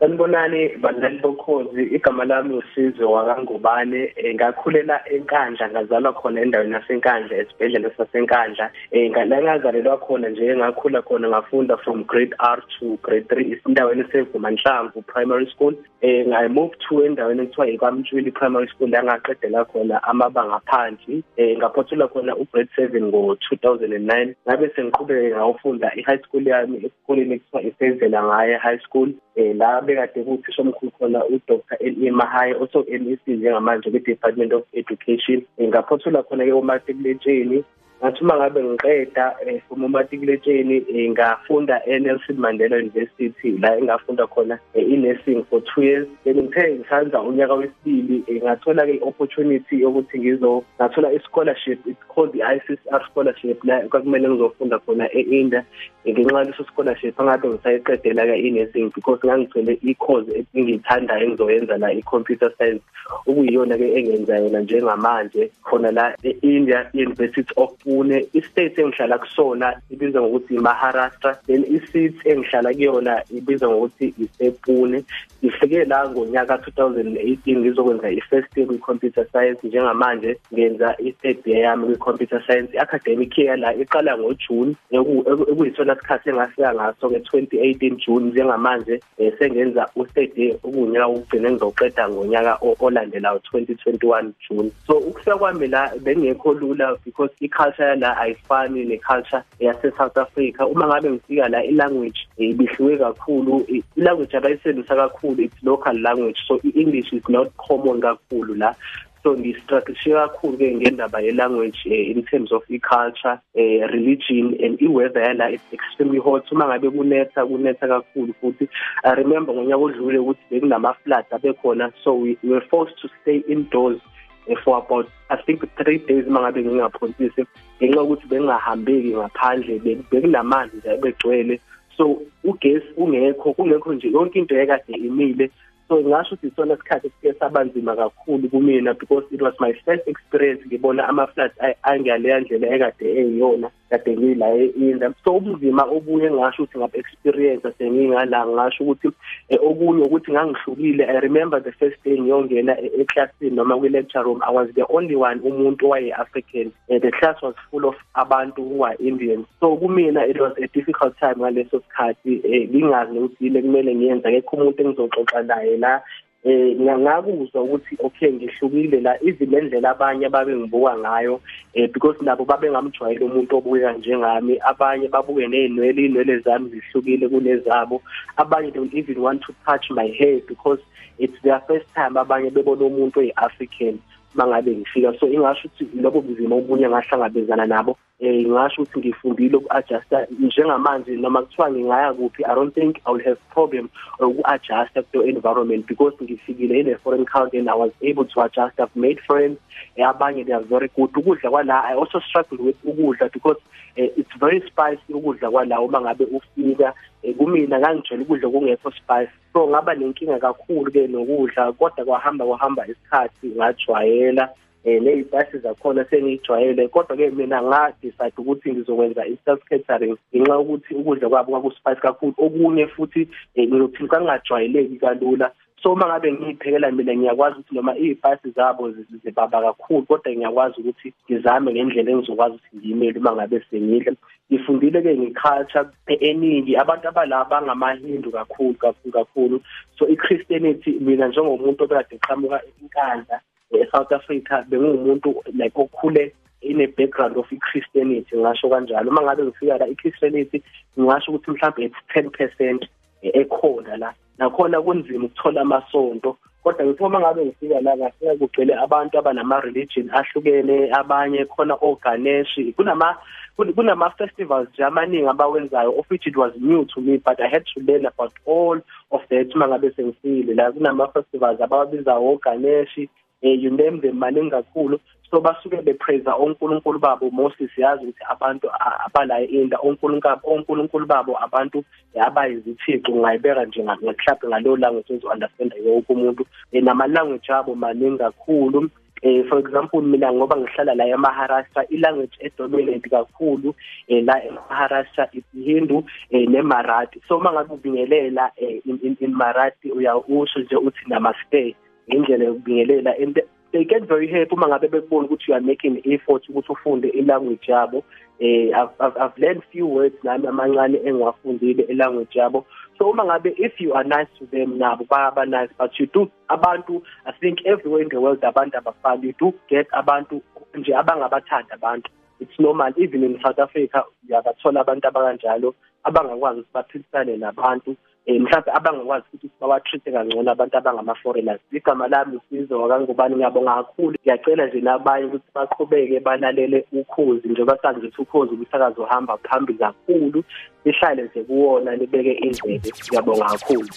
Sanibonani badlali bokhozi igama lami uSizwe wakangubane ngakhulela enkandla ngazalwa khona endaweni yasenkandla esibhedlela sasenkandla. La ngazalelwa khona nje ngakhula khona ngafunda from grade R to grade 3 isindaweni sevumanhlamvu primary school. Eh I moved to endaweni ekuthiwa ikwamtshwili primary school la ngaqedela khona amabanga phansi eh ngaphothula khona ugrade 7 ngo 2009 ngabe sengiqhubeke ngawufunda i-high school yami esikoleni ekuthiwa isenzela ngaye high school. Eh la bekade kuthisha omkhulu khona uDr Eli Mahaye also MEC njengamanje kwi-Department of Education. Ngaphothula khona ke umatriculation ngathi uma ngabe ngiqeda eh, from umatikuletsheni eh, ngafunda eNelson Mandela University la engafunda khona eh, i-nursing for 2 years. Then ngithe ngisanza unyaka wesibili ngathola ke opportunity yokuthi ngizo ngathola i-scholarship it's called the ICSR scholarship la kwakumele ngizofunda khona eIndia. Ngenxa yaleso scholarship angabe ngisayiqedela ke i-nursing because ngangicele i-course engiyithandayo engizoyenza la i-computer science. Okuyiyona ke engenza yona njengamanje khona la e-India University of Pune istate engihlala kusona ibizwa ngokuthi Maharashtra then iseat engihlala kuyona ibizwa ngokuthi isePune. Ngifike la ngonyaka 2018 ngizokwenza i-first year kwi-computer science. Njengamanje ngenza i-third year yami kwi-computer science. I-academic year la iqala ngoJune ekuyisona sikhathi engafika ngaso nge-2018 June. Njengamanje eh, sengenza u-third year okunyaka wokugcina engizoqeda ngonyaka olandelayo 2021 June. So ukufika kwami la bengekho lula because i-culture iculture la ayifani neculture yase South Africa. Uma ngabe ngifika la ilanguage ibihluke kakhulu. Ilanguage abayisebenzisa kakhulu it's local language. So i-English is not common kakhulu la. So ngistrategy kakhulu ke ngendaba ye language eh, in terms of i-culture eh, religion and i-weather yala it's extremely hot. Uma ngabe kunetha kunetha kakhulu futhi. I remember ngonyaka odlule ukuthi bekunama floods abekhona so we were forced to stay indoors Eh, for about i think 3 days mangabe ngingaphonsisi ngenxa ukuthi bengahambeki ngaphandle bekunamanzi nje begcwele. So ugesi ungekho kungekho nje yonke into ekade imile. So ngasho ukuthi isona isikhathi esike sabanzima kakhulu kumina because it was my first experience ngibona ama-floods angaleya ndlela ekade eyiyona. Kade ngila e-India so ubunzima obuye ngasho ukuthi ngabe experience sengingala ngasho ukuthi eh, okunye ukuthi ngangihlukile i remember the first day ngiyongena eclassini noma kwi lecture room i was the only one umuntu waye African uh, the class was full of abantu who are Indians. So kumina it was a difficult time ngaleso sikhathi eh, ngingazi ukuthi kumele ngiyenza akekho umuntu engizoxoxa naye la eh ngakuzwa ukuthi okay ngihlukile la even lendlela abanye babe ngibuka ngayo eh because nabo babe ngamjwayela umuntu obukeka njengami. Abanye babuke nezinwele inwele zami zihlukile kunezabo. Abanye don't even want to touch my hair because it's their first time abanye bebona umuntu oyiAfrican mangabe ngifika. So ingasho ukuthi lobo buzima obunye ngahlangabezana nabo. Eh ngasho ukuthi ngifundile uku-adjusta njengamanje noma kuthiwa ngingaya kuphi i don't think i will have problem uku-adjusta to environment because ngifikile in a foreign country and i was able to adjust i've made friends eh, abanye they are very good. Ukudla kwala i also struggle with ukudla because eh, it's very spicy ukudla kwala uma ngabe ufika. Eh, kumina ngangijwayele ukudla kungekho spice so ngaba nenkinga kakhulu ke nokudla kodwa kwahamba kwahamba isikhathi ngajwayela eh nezipasi zakhona sengijwayele kodwa ke mina nga decide ukuthi ngizokwenza i-self catering ngenxa ukuthi ukudla kwabo kwakuspice kakhulu. Okunye futhi eh, ngiyothi kangajwayeleki kalula. So uma ngabe ngiyiphekela mina ngiyakwazi ukuthi noma izipasi zabo zibaba kakhulu kodwa ngiyakwazi ukuthi ngizame ngendlela engizokwazi ukuthi ngiyimele uma ngabe sengidla. Ngifundile ke ngeculture eningi abantu abalaba bangamahindu kakhulu kakhulu kakhulu. So ichristianity mina njengomuntu obekade eqhamuka enkandla eSouth Africa bengumuntu like okhule in a background of iChristianity ngasho kanjalo. Uma ngabe ngifika la iChristianity ngingasho ukuthi mhlawumbe it's 10% ekhona la. Nakhona kunzima ukuthola amasonto kodwa ngithi uma ngabe ngifika la ngafika kugcwele abantu abanama religion ahlukene abanye khona oganesh kunama kunama festivals nje amaningi abawenzayo. Of which it was new to me but i had to learn about all of that uma ngabe sengifikile la. Kunama festivals abawabiza oganesh eh you name them maningi kakhulu so basuke bepraise onkulunkulu babo. Moses yazi ukuthi abantu abala inda. Onkulunkulu onkulunkulu babo abantu abayizithixo ngayibeka nje mhlawumbe ngalo language ezo understand yonke umuntu. Nama language abo maningi kakhulu. Eh for example mina ngoba ngihlala la eMaharashtra ilanguage edominant kakhulu. Eh la eMaharashtra isihindu eh neMarathi. So mangabe ubingelela eh, in, in, in Marathi uyawusho nje uthi namaste. Indlela yokubingelela. And they get very happy uma ngabe bekubona ukuthi you are making effort ukuthi ufunde ilanguage yabo. Eh I've, I've, learned few words nami amancane engiwafundile ilanguage yabo. So uma ngabe if you are nice to them nabo bayaba nice but you do abantu i think everywhere in the world abantu abafani. You do get abantu nje abangabathanda abantu. It's normal. Even in South Africa uyabathola abantu abakanjalo abangakwazi ukuthi baphilisane nabantu. Mhlawumbe abangakwazi ukuthi bawatreat kangcono abantu abangama foreigners igama lami usizo wakangubani? Ngiyabonga kakhulu. Ngiyacela nje nabanye ukuthi baqhubeke balalele ukhozi njengoba sazi ukuthi ukhozi ubusakazo uhamba phambili kakhulu. Lihlale nje kuwona libeke indlebe ngiyabonga kakhulu.